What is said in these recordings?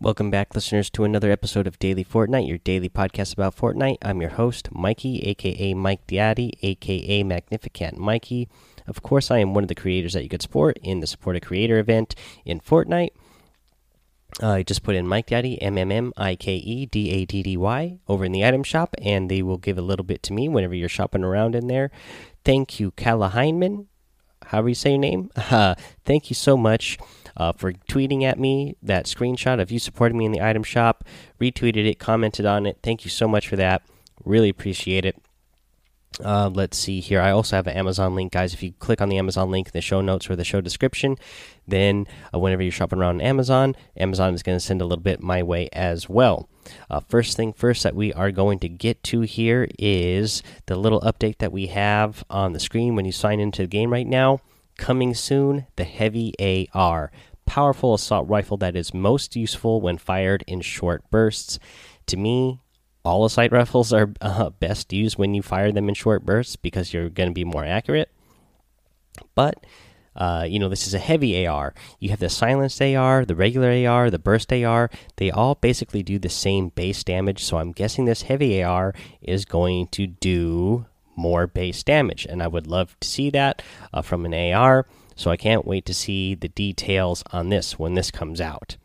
Welcome back, listeners, to another episode of Daily Fortnite, your daily podcast about Fortnite. I'm your host, Mikey, aka Mike Daddy, aka Magnificent Mikey. Of course, I am one of the creators that you could support in the Support a Creator event in Fortnite. Uh, I just put in Mike Daddy, M M M I K E D A D D Y, over in the item shop, and they will give a little bit to me whenever you're shopping around in there. Thank you, Kala Heineman. However you say your name. Uh, thank you so much uh, for tweeting at me that screenshot of you supporting me in the item shop. Retweeted it, commented on it. Thank you so much for that. Really appreciate it. Uh, let's see here. I also have an Amazon link, guys. If you click on the Amazon link in the show notes or the show description, then uh, whenever you're shopping around Amazon, Amazon is going to send a little bit my way as well. Uh, first thing first that we are going to get to here is the little update that we have on the screen when you sign into the game right now. Coming soon, the Heavy AR. Powerful assault rifle that is most useful when fired in short bursts. To me, all assault rifles are uh, best used when you fire them in short bursts because you're going to be more accurate. But uh, you know, this is a heavy AR. You have the silenced AR, the regular AR, the burst AR. They all basically do the same base damage. So I'm guessing this heavy AR is going to do more base damage. And I would love to see that uh, from an AR. So I can't wait to see the details on this when this comes out.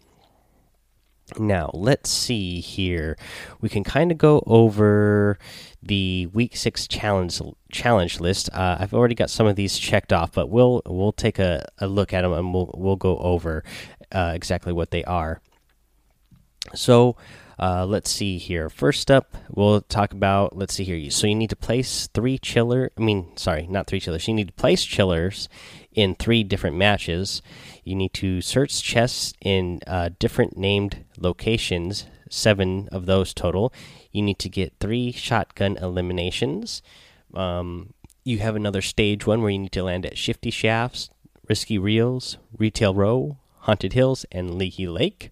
Now, let's see here. We can kind of go over the week 6 challenge challenge list. Uh, I've already got some of these checked off, but we'll we'll take a, a look at them and we'll we'll go over uh, exactly what they are. So, uh, let's see here. First up, we'll talk about. Let's see here. So you need to place three chiller. I mean, sorry, not three chillers. You need to place chillers in three different matches. You need to search chests in uh, different named locations. Seven of those total. You need to get three shotgun eliminations. Um, you have another stage one where you need to land at Shifty Shafts, Risky Reels, Retail Row, Haunted Hills, and Leaky Lake.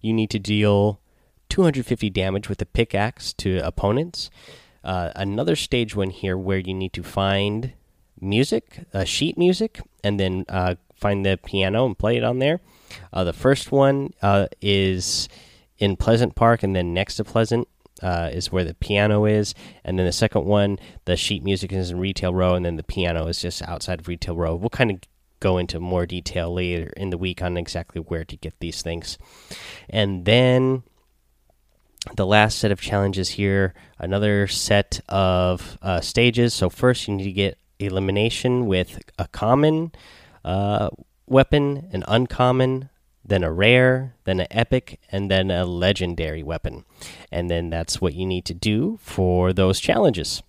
You need to deal 250 damage with a pickaxe to opponents. Uh, another stage one here where you need to find music, uh, sheet music, and then uh, find the piano and play it on there. Uh, the first one uh, is in Pleasant Park, and then next to Pleasant uh, is where the piano is. And then the second one, the sheet music is in Retail Row, and then the piano is just outside of Retail Row. We'll kind of go into more detail later in the week on exactly where to get these things. And then the last set of challenges here another set of uh, stages. So first you need to get elimination with a common uh, weapon an uncommon then a rare then an epic and then a legendary weapon. And then that's what you need to do for those challenges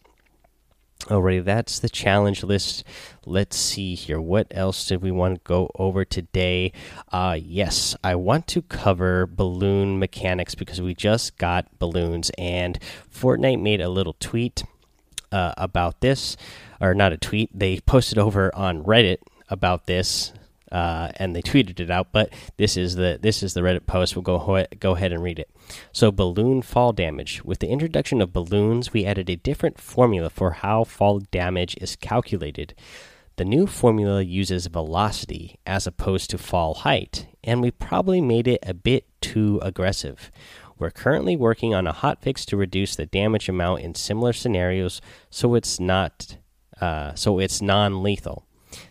Alrighty, that's the challenge list. Let's see here. What else did we want to go over today? Uh, yes, I want to cover balloon mechanics because we just got balloons, and Fortnite made a little tweet uh, about this, or not a tweet. They posted over on Reddit about this uh, and they tweeted it out. But this is the this is the Reddit post. We'll go go ahead and read it. So balloon fall damage. With the introduction of balloons, we added a different formula for how fall damage is calculated. The new formula uses velocity as opposed to fall height, and we probably made it a bit too aggressive. We're currently working on a hotfix to reduce the damage amount in similar scenarios, so it's not uh, so it's non-lethal.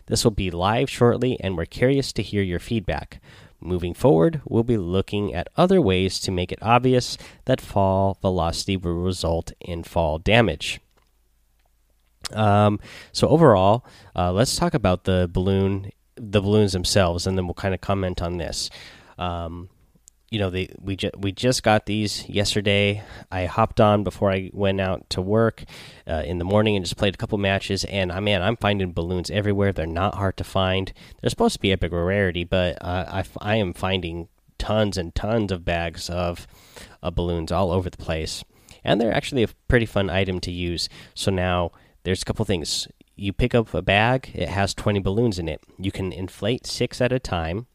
This will be live shortly, and we're curious to hear your feedback. Moving forward, we'll be looking at other ways to make it obvious that fall velocity will result in fall damage. Um, so overall, uh, let's talk about the balloon, the balloons themselves, and then we'll kind of comment on this. Um, you know, they we just we just got these yesterday. I hopped on before I went out to work uh, in the morning and just played a couple matches. And I uh, man, I'm finding balloons everywhere. They're not hard to find. They're supposed to be epic rarity, but uh, I I am finding tons and tons of bags of uh, balloons all over the place, and they're actually a pretty fun item to use. So now there's a couple things. You pick up a bag. It has 20 balloons in it. You can inflate six at a time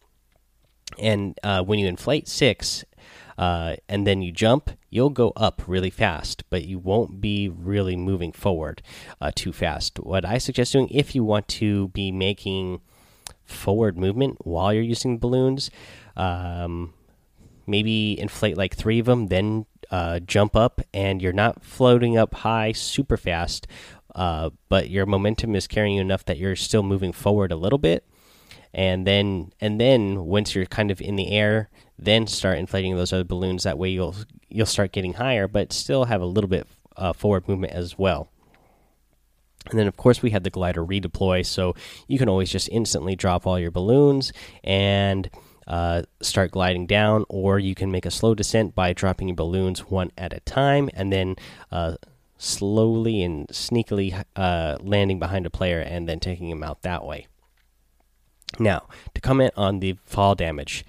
and uh, when you inflate six uh, and then you jump, you'll go up really fast, but you won't be really moving forward uh, too fast. What I suggest doing if you want to be making forward movement while you're using balloons, um, maybe inflate like three of them, then uh, jump up, and you're not floating up high super fast, uh, but your momentum is carrying you enough that you're still moving forward a little bit. And then, and then once you're kind of in the air, then start inflating those other balloons. That way, you'll you'll start getting higher, but still have a little bit uh, forward movement as well. And then, of course, we had the glider redeploy, so you can always just instantly drop all your balloons and uh, start gliding down, or you can make a slow descent by dropping your balloons one at a time and then uh, slowly and sneakily uh, landing behind a player and then taking him out that way. Now, to comment on the fall damage,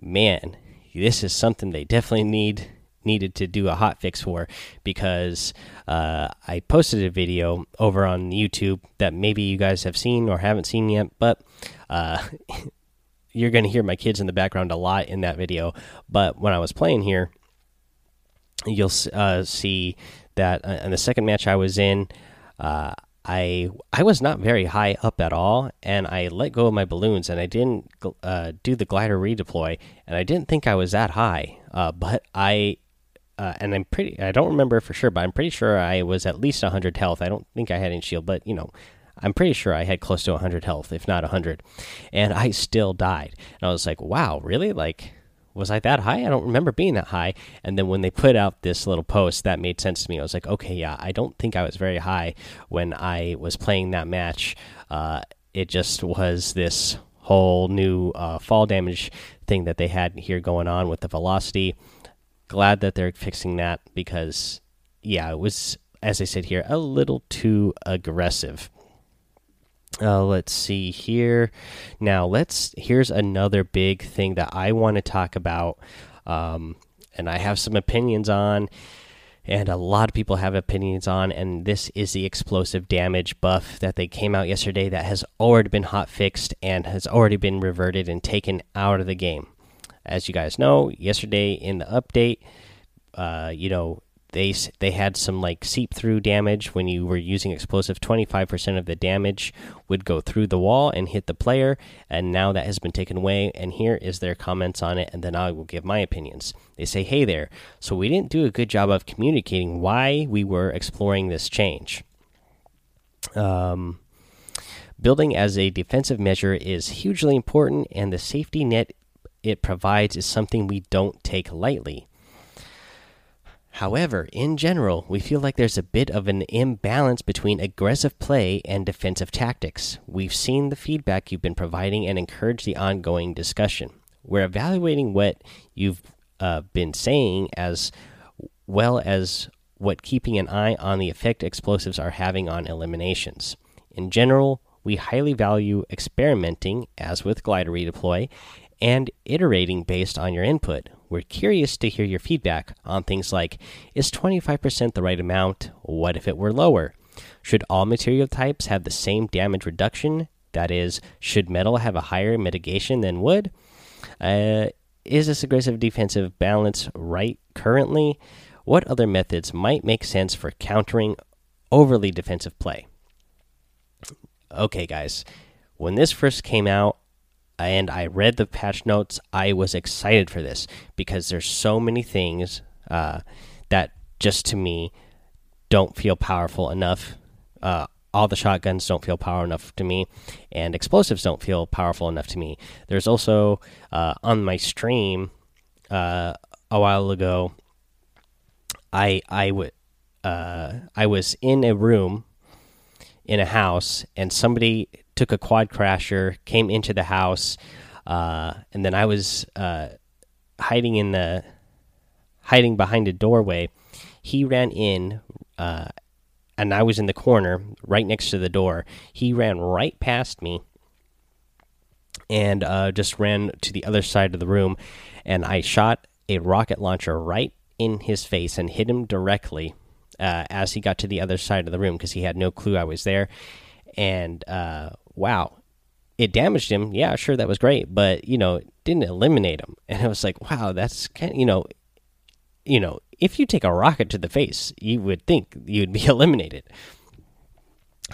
man, this is something they definitely need needed to do a hot fix for because uh, I posted a video over on YouTube that maybe you guys have seen or haven't seen yet, but uh, you're going to hear my kids in the background a lot in that video. But when I was playing here, you'll uh, see that uh, in the second match I was in, uh, I I was not very high up at all, and I let go of my balloons, and I didn't uh, do the glider redeploy, and I didn't think I was that high, uh, but I. Uh, and I'm pretty. I don't remember for sure, but I'm pretty sure I was at least 100 health. I don't think I had any shield, but you know, I'm pretty sure I had close to 100 health, if not 100, and I still died. And I was like, "Wow, really? Like, was I that high? I don't remember being that high. And then when they put out this little post, that made sense to me. I was like, okay, yeah, I don't think I was very high when I was playing that match. Uh, it just was this whole new uh, fall damage thing that they had here going on with the velocity. Glad that they're fixing that because, yeah, it was, as I said here, a little too aggressive. Uh, let's see here. Now let's. Here's another big thing that I want to talk about, um, and I have some opinions on, and a lot of people have opinions on. And this is the explosive damage buff that they came out yesterday that has already been hot fixed and has already been reverted and taken out of the game. As you guys know, yesterday in the update, uh, you know they they had some like seep through damage when you were using explosive. 25% of the damage would go through the wall and hit the player and now that has been taken away and here is their comments on it and then I will give my opinions. They say hey there. So we didn't do a good job of communicating why we were exploring this change. Um building as a defensive measure is hugely important and the safety net it provides is something we don't take lightly However, in general, we feel like there's a bit of an imbalance between aggressive play and defensive tactics. We've seen the feedback you've been providing and encourage the ongoing discussion. We're evaluating what you've uh, been saying as well as what keeping an eye on the effect explosives are having on eliminations. In general, we highly value experimenting, as with glider redeploy, and iterating based on your input. We're curious to hear your feedback on things like Is 25% the right amount? What if it were lower? Should all material types have the same damage reduction? That is, should metal have a higher mitigation than wood? Uh, is this aggressive defensive balance right currently? What other methods might make sense for countering overly defensive play? Okay, guys, when this first came out, and I read the patch notes. I was excited for this because there's so many things uh, that just to me don't feel powerful enough. Uh, all the shotguns don't feel powerful enough to me, and explosives don't feel powerful enough to me. There's also uh, on my stream uh, a while ago. I I would uh, I was in a room in a house, and somebody took a Quadcrasher, came into the house, uh, and then I was uh, hiding in the hiding behind a doorway. He ran in, uh, and I was in the corner right next to the door. He ran right past me and uh, just ran to the other side of the room, and I shot a rocket launcher right in his face and hit him directly. Uh, as he got to the other side of the room because he had no clue I was there, and uh, wow, it damaged him. Yeah, sure, that was great, but you know, it didn't eliminate him. And I was like, wow, that's kind of, you know, you know, if you take a rocket to the face, you would think you'd be eliminated.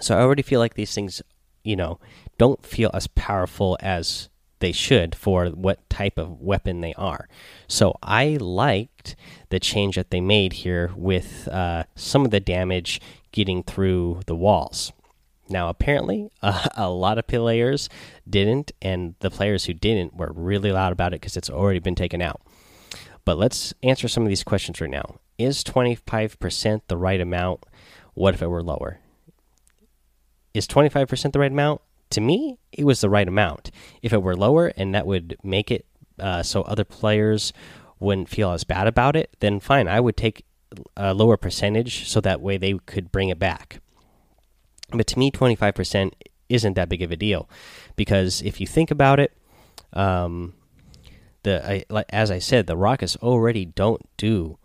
So I already feel like these things, you know, don't feel as powerful as they should for what type of weapon they are. So I liked the change that they made here with uh, some of the damage getting through the walls. Now, apparently, uh, a lot of players didn't, and the players who didn't were really loud about it because it's already been taken out. But let's answer some of these questions right now. Is 25% the right amount? What if it were lower? Is 25% the right amount? To me, it was the right amount. If it were lower and that would make it uh, so other players wouldn't feel as bad about it, then fine. I would take a lower percentage so that way they could bring it back. But to me, 25% isn't that big of a deal because if you think about it, um, the I, as I said, the rockets already don't do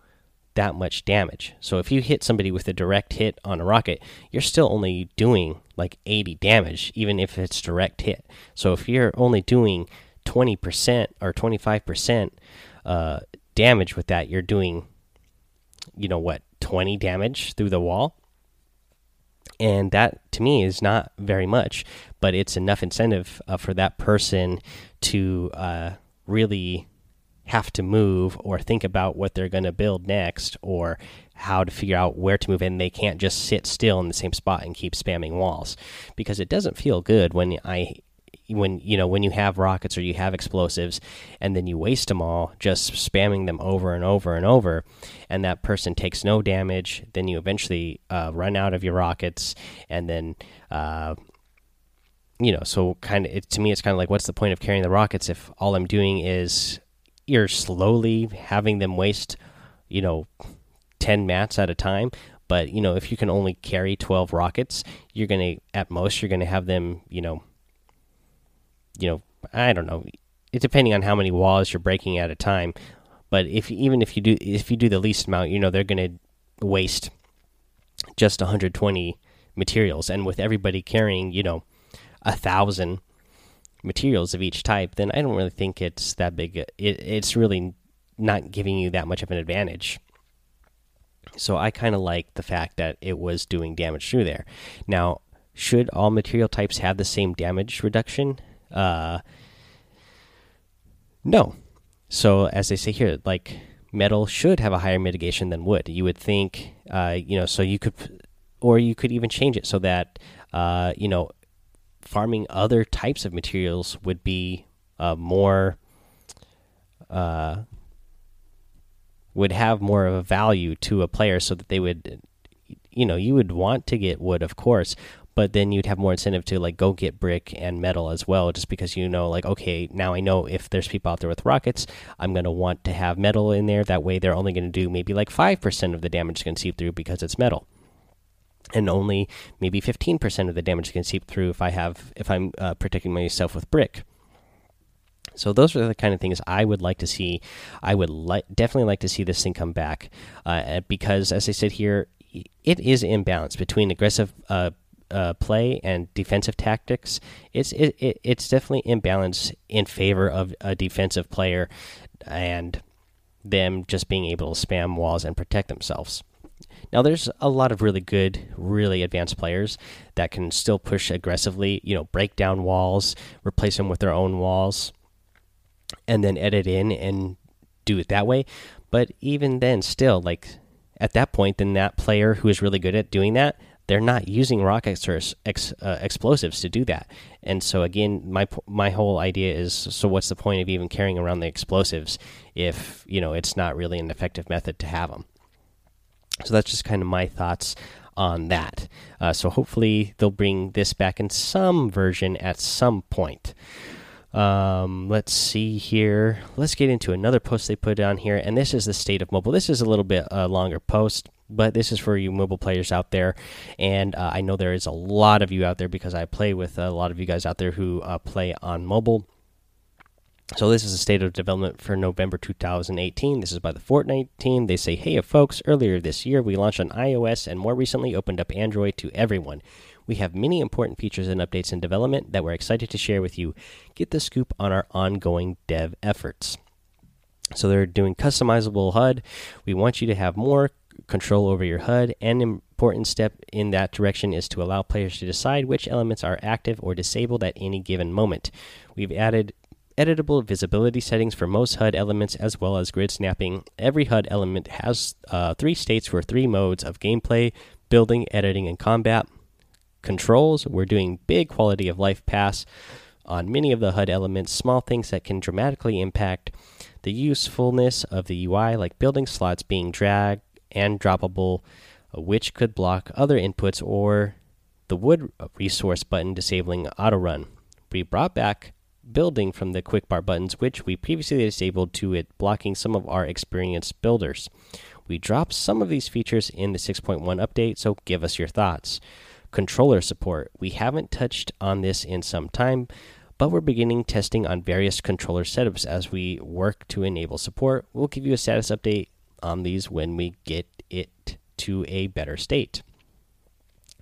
that much damage. So if you hit somebody with a direct hit on a rocket, you're still only doing like 80 damage, even if it's direct hit. So if you're only doing 20% or 25% uh, damage with that, you're doing, you know what, 20 damage through the wall and that to me is not very much but it's enough incentive uh, for that person to uh, really have to move or think about what they're going to build next or how to figure out where to move and they can't just sit still in the same spot and keep spamming walls. Because it doesn't feel good when i when you know when you have rockets or you have explosives and then you waste them all just spamming them over and over and over and that person takes no damage then you eventually uh, run out of your rockets and then uh, you know so kind of to me it's kind of like what's the point of carrying the rockets if all i'm doing is you're slowly having them waste you know 10 mats at a time? But you know if you can only carry 12 rockets you're gonna at most you're gonna have them you know you know, I don't know, It's depending on how many walls you're breaking at a time. But if even if you do if you do the least amount, you know they're going to waste just 120 materials, and with everybody carrying, you know, a thousand materials of each type, then I don't really think it's that big. It, it's really not giving you that much of an advantage. So I kind of like the fact that it was doing damage through there. Now, should all material types have the same damage reduction? Uh, no. So as they say here, like metal should have a higher mitigation than wood. You would think, uh, you know, so you could, or you could even change it so that, uh, you know, farming other types of materials would be uh, more, uh, would have more of a value to a player, so that they would, you know, you would want to get wood, of course, but then you'd have more incentive to like go get brick and metal as well just because you know like okay now i know if there's people out there with rockets i'm going to want to have metal in there. That way they're only going to do maybe like 5% of the damage can seep through because it's metal. And only maybe 15% of the damage can seep through if i have if i'm uh, protecting myself with brick. So those are the kind of things I would like to see. I would like definitely like to see this thing come back uh, because, as I said here, it is imbalance between aggressive uh, uh, play and defensive tactics, it's it, it, it's definitely imbalanced in favor of a defensive player and them just being able to spam walls and protect themselves. Now, there's a lot of really good, really advanced players that can still push aggressively, you know, break down walls, replace them with their own walls, and then edit in and do it that way. But even then, still, like at that point, then that player who is really good at doing that, they're not using rockets or ex, uh, explosives to do that. And so again, my my whole idea is so what's the point of even carrying around the explosives if you know it's not really an effective method to have them? So that's just kind of my thoughts on that. Uh, so hopefully they'll bring this back in some version at some point. Um, let's see here. Let's get into another post they put on here, and this is the state of mobile. This is a little bit uh, longer post but this is for you mobile players out there and uh, i know there is a lot of you out there because i play with a lot of you guys out there who uh, play on mobile so this is a state of development for November 2018. This is by the Fortnite team. They say, "Hey, folks! Earlier this year, we launched on iOS and more recently opened up Android to everyone. We have many important features and updates in development that we're excited to share with you. Get the scoop on our ongoing dev efforts." So they're doing customizable HUD. We want you to have more control over your HUD. An important step in that direction is to allow players to decide which elements are active or disabled at any given moment. We've added editable visibility settings for most HUD elements, as well as grid snapping. Every HUD element has uh, three states for three modes of gameplay building, editing, and combat. Controls, we're doing big quality of life pass on many of the HUD elements, small things that can dramatically impact the usefulness of the UI, like building slots being drag and droppable, uh, which could block other inputs, or the wood resource button disabling auto run. We brought back building from the quick bar buttons, which we previously disabled to it blocking some of our experienced builders. We dropped some of these features in the 6.1 update, so give us your thoughts. Controller support. We haven't touched on this in some time, but we're beginning testing on various controller setups as we work to enable support. We'll give you a status update on these when we get it to a better state.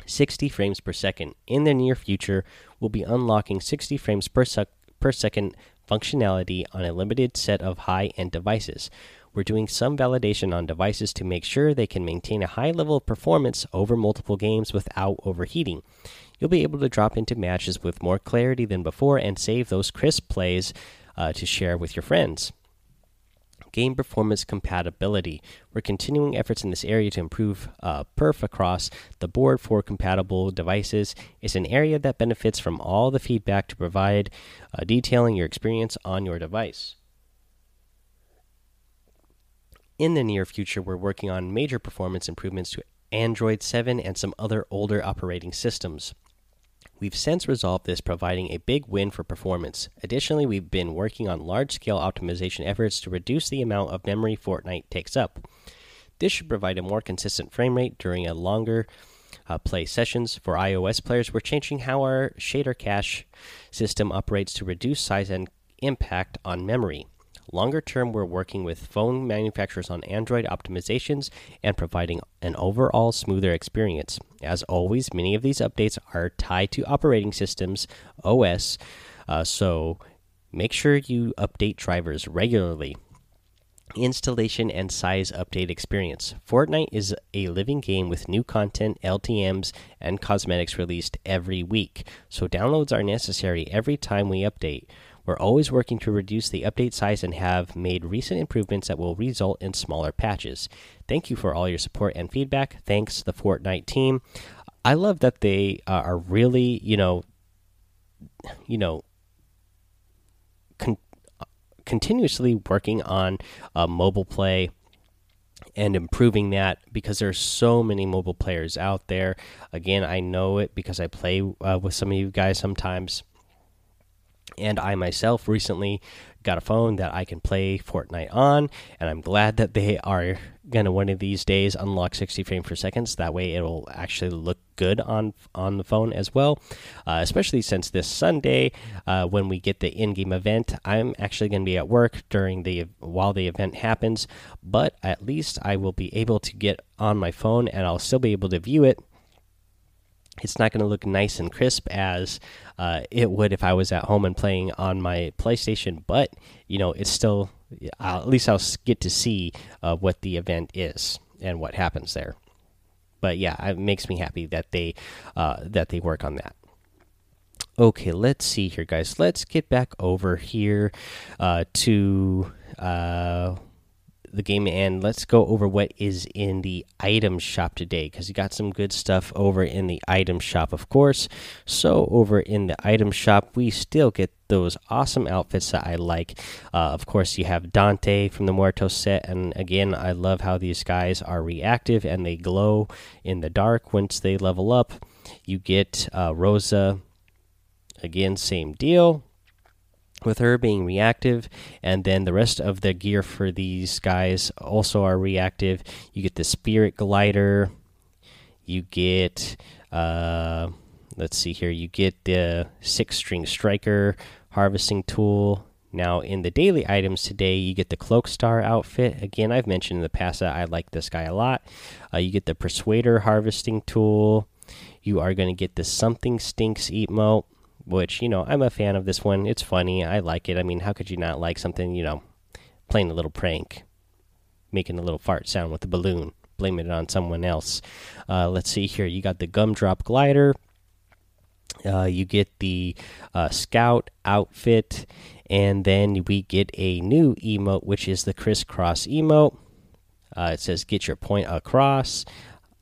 60 frames per second. In the near future, we'll be unlocking 60 frames per, sec per second functionality on a limited set of high end devices. We're doing some validation on devices to make sure they can maintain a high level of performance over multiple games without overheating. You'll be able to drop into matches with more clarity than before and save those crisp plays uh, to share with your friends game performance compatibility. We're continuing efforts in this area to improve uh, perf across the board for compatible devices. It's an area that benefits from all the feedback to provide uh, detailing your experience on your device. In the near future, we're working on major performance improvements to Android 7 and some other older operating systems. We've since resolved this, providing a big win for performance. Additionally, we've been working on large scale optimization efforts to reduce the amount of memory Fortnite takes up. This should provide a more consistent frame rate during a longer uh, play sessions. For iOS players, we're changing how our shader cache system operates to reduce size and impact on memory. Longer term, we're working with phone manufacturers on Android optimizations and providing an overall smoother experience. As always, many of these updates are tied to operating systems, OS, uh, so make sure you update drivers regularly. Installation and size update experience. Fortnite is a living game with new content, LTMs, and cosmetics released every week, so downloads are necessary every time we update. We're always working to reduce the update size and have made recent improvements that will result in smaller patches. Thank you for all your support and feedback. Thanks, the Fortnite team. I love that they uh, are really, you know, you know, con continuously working on uh, mobile play and improving that because there's so many mobile players out there. Again, I know it because I play uh, with some of you guys sometimes and I myself recently got a phone that I can play Fortnite on, and I'm glad that they are gonna one of these days unlock 60 frames per second. So that way, it'll actually look good on on the phone as well. Uh, especially since this Sunday, uh, when we get the in-game event, I'm actually gonna be at work during the while the event happens. But at least I will be able to get on my phone, and I'll still be able to view it it's not going to look nice and crisp as uh, it would if I was at home and playing on my PlayStation. But you know, it's still at least I'll get to see uh, what the event is and what happens there. But yeah, it makes me happy that they uh, that they work on that. Okay, let's see here, guys. Let's get back over here uh, to uh, the game and let's go over what is in the item shop today because you got some good stuff over in the item shop, of course. So, over in the item shop, we still get those awesome outfits that I like. Uh, of course, you have Dante from the Muertos set, and again, I love how these guys are reactive and they glow in the dark once they level up. You get uh, Rosa, again, same deal with her being reactive and then the rest of the gear for these guys also are reactive. You get the spirit glider. You get uh let's see here you get the six string striker harvesting tool. Now in the daily items today you get the Cloakstar outfit. Again i've mentioned in the past that i like this guy a lot. Uh, you get the persuader harvesting tool. You are going to get the something stinks emote which you know I'm a fan of this one. It's funny. I like it. I mean, how could you not like something? You know, playing a little prank, making a little fart sound with a balloon, blaming it on someone else. Uh, let's see here. You got the gumdrop glider. Uh, you get the uh, scout outfit, and then we get a new emote, which is the crisscross emote. Uh, it says "Get your point across."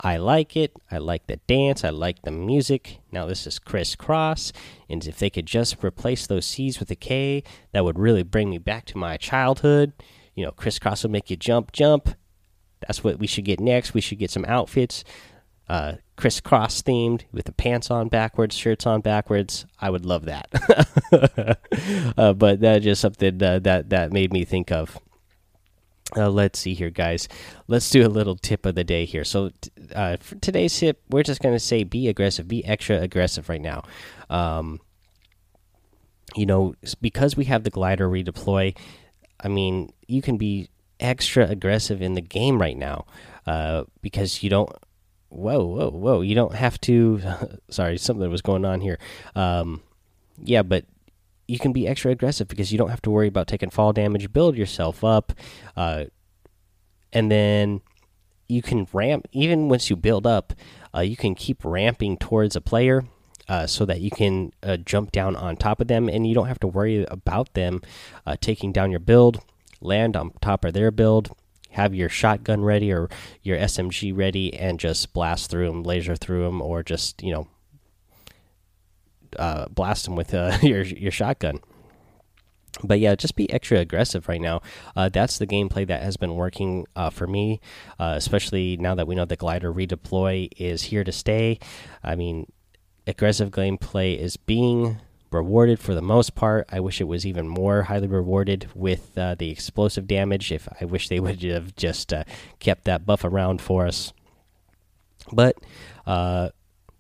I like it. I like the dance. I like the music. Now this is crisscross, and if they could just replace those C's with a K, that would really bring me back to my childhood. You know, Kris Kross will make you jump, jump. That's what we should get next. We should get some outfits, uh, Kris Kross themed with the pants on backwards, shirts on backwards. I would love that. uh, but that's just something uh, that that made me think of. Uh, let's see here, guys. Let's do a little tip of the day here. So, uh, for today's tip, we're just going to say be aggressive, be extra aggressive right now. Um, you know, because we have the glider redeploy, I mean, you can be extra aggressive in the game right now uh, because you don't. Whoa, whoa, whoa! You don't have to. sorry, something was going on here. Um, yeah, but you can be extra aggressive because you don't have to worry about taking fall damage. Build yourself up, uh, and then you can ramp. Even once you build up, uh, you can keep ramping towards a player. Uh, so that you can uh, jump down on top of them, and you don't have to worry about them uh, taking down your build. Land on top of their build, have your shotgun ready or your SMG ready, and just blast through them, laser through them, or just you know uh, blast them with uh, your your shotgun. But yeah, just be extra aggressive right now. Uh, that's the gameplay that has been working uh, for me, uh, especially now that we know the glider redeploy is here to stay. I mean, aggressive gameplay is being rewarded for the most part. I wish it was even more highly rewarded with uh, the explosive damage. If I wish they would have just uh, kept that buff around for us. But uh,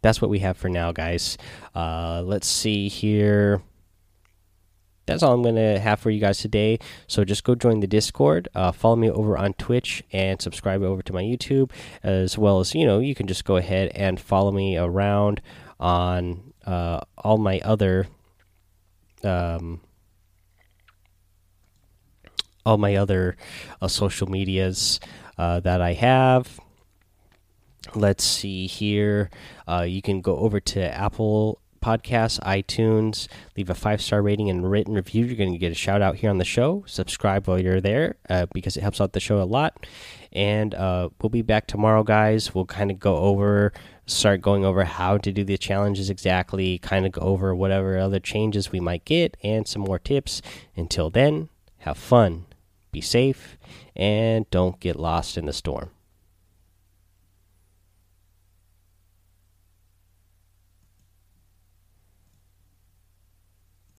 that's what we have for now, guys. Uh, let's see here. That's all I'm going to have for you guys today. So just go join the Discord, uh, follow me over on Twitch, and subscribe over to my YouTube, as well as, you know, you can just go ahead and follow me around on uh, all my other. Um, all my other uh, social medias uh, that I have let's see here. Uh, you can go over to Apple Podcasts, iTunes, leave a five star rating and written review. You're going to get a shout out here on the show. Subscribe while you're there uh, because it helps out the show a lot. And uh, we'll be back tomorrow, guys. We'll kind of go over, start going over how to do the challenges exactly, kind of go over whatever other changes we might get and some more tips. Until then, have fun, be safe, and don't get lost in the storm.